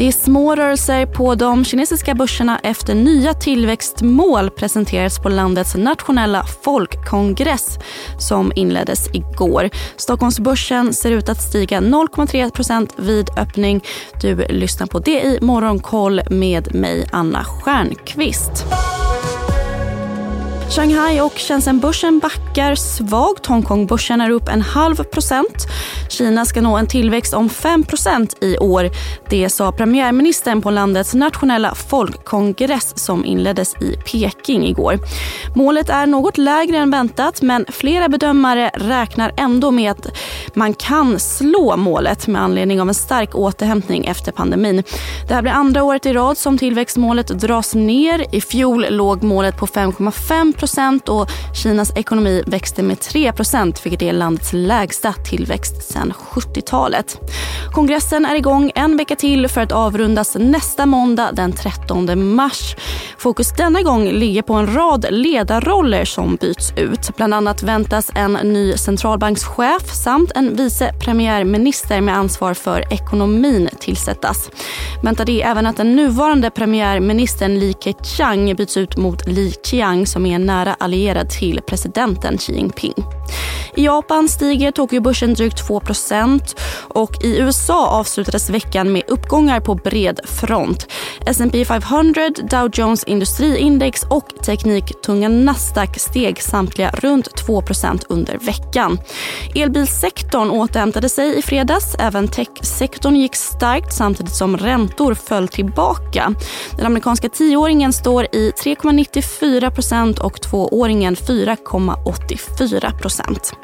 Det är små rörelser på de kinesiska börserna efter nya tillväxtmål presenterades på landets nationella folkkongress som inleddes igår. Stockholmsbörsen ser ut att stiga 0,3% vid öppning. Du lyssnar på det i Morgonkoll med mig, Anna Stjernqvist. Shanghai och Shenzhenbörsen backar svagt. Hongkongbörsen är upp en halv procent. Kina ska nå en tillväxt om 5% i år. Det sa premiärministern på landets nationella folkkongress som inleddes i Peking igår. Målet är något lägre än väntat men flera bedömare räknar ändå med att man kan slå målet med anledning av en stark återhämtning efter pandemin. Det här blir andra året i rad som tillväxtmålet dras ner. I fjol låg målet på 5,5 procent och Kinas ekonomi växte med 3 procent vilket är landets lägsta tillväxt sedan 70-talet. Kongressen är igång en vecka till för att avrundas nästa måndag den 13 mars. Fokus denna gång ligger på en rad ledarroller som byts ut. Bland annat väntas en ny centralbankschef samt en vice premiärminister med ansvar för ekonomin tillsättas. Väntar det även att den nuvarande premiärministern Li Keqiang byts ut mot Li Qiang som är nära allierad till presidenten Xi Jinping. I Japan stiger Tokyobörsen drygt 2% och i USA avslutades veckan med uppgångar på bred front. S&P 500, Dow Jones industriindex och tekniktunga Nasdaq steg samtliga runt 2 under veckan. Elbilsektorn återhämtade sig i fredags. Även techsektorn gick starkt samtidigt som räntor föll tillbaka. Den amerikanska tioåringen står i 3,94 och tvååringen 4,84%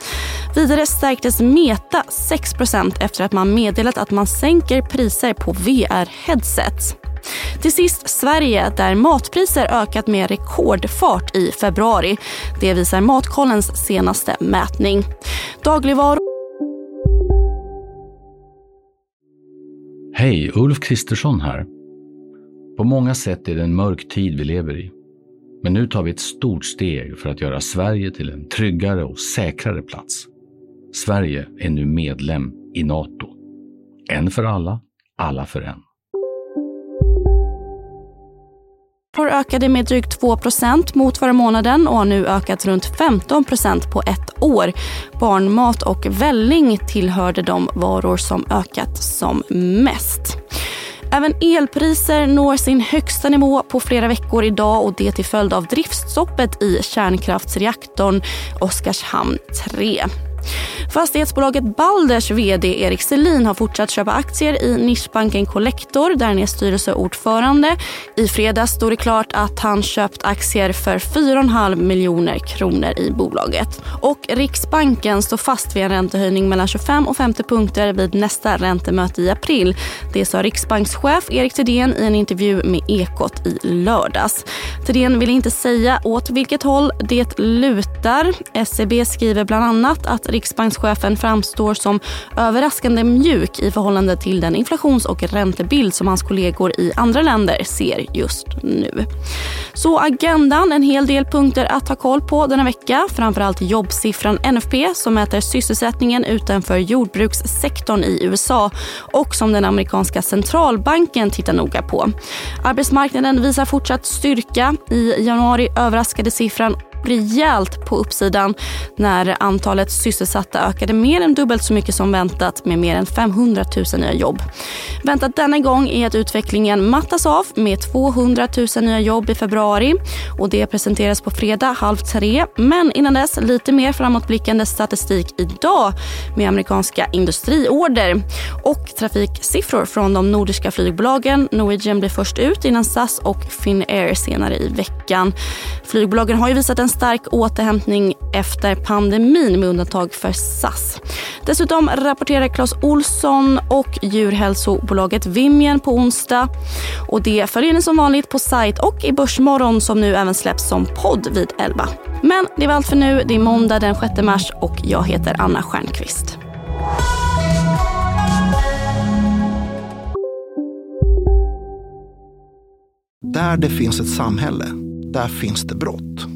Vidare stärktes Meta 6% efter att man meddelat att man sänker priser på VR-headset. Till sist Sverige där matpriser ökat med rekordfart i februari. Det visar Matkollens senaste mätning. Dagligvaror Hej, Ulf Kristersson här. På många sätt är det en mörk tid vi lever i. Men nu tar vi ett stort steg för att göra Sverige till en tryggare och säkrare plats. Sverige är nu medlem i Nato. En för alla, alla för en. ökade med drygt 2% mot förra månaden och har nu ökat runt 15% på ett år. Barnmat och välling tillhörde de varor som ökat som mest. Även elpriser når sin högsta nivå på flera veckor idag och det till följd av driftstoppet i kärnkraftsreaktorn Oskarshamn 3. Fastighetsbolaget Balders vd Erik Selin har fortsatt köpa aktier i nischbanken Collector där han är styrelseordförande. I fredags stod det klart att han köpt aktier för 4,5 miljoner kronor i bolaget. Och Riksbanken står fast vid en räntehöjning mellan 25 och 50 punkter vid nästa räntemöte i april. Det sa riksbankschef Erik Thedéen i en intervju med Ekot i lördags. Thedéen vill inte säga åt vilket håll det lutar. SEB skriver bland annat att riksbankschefen framstår som överraskande mjuk i förhållande till den inflations och räntebild som hans kollegor i andra länder ser just nu. Så agendan, en hel del punkter att ha koll på denna vecka. Framförallt jobbsiffran NFP som mäter sysselsättningen utanför jordbrukssektorn i USA och som den amerikanska centralbanken tittar noga på. Arbetsmarknaden visar fortsatt styrka. I januari överraskade siffran rejält på uppsidan när antalet sysselsatta ökade mer än dubbelt så mycket som väntat med mer än 500 000 nya jobb. Väntat denna gång är att utvecklingen mattas av med 200 000 nya jobb i februari och det presenteras på fredag halv tre. Men innan dess lite mer framåtblickande statistik idag med amerikanska industriorder och trafiksiffror från de nordiska flygbolagen. Norwegian blir först ut innan SAS och Finnair senare i veckan. Flygbolagen har ju visat en stark återhämtning efter pandemin med undantag för SAS. Dessutom rapporterar Clas Olsson och djurhälsobolaget Vimian på onsdag. Och det följer ni som vanligt på sajt och i Börsmorgon som nu även släpps som podd vid 11. Men det var allt för nu. Det är måndag den 6 mars och jag heter Anna Stjernqvist. Där det finns ett samhälle, där finns det brott.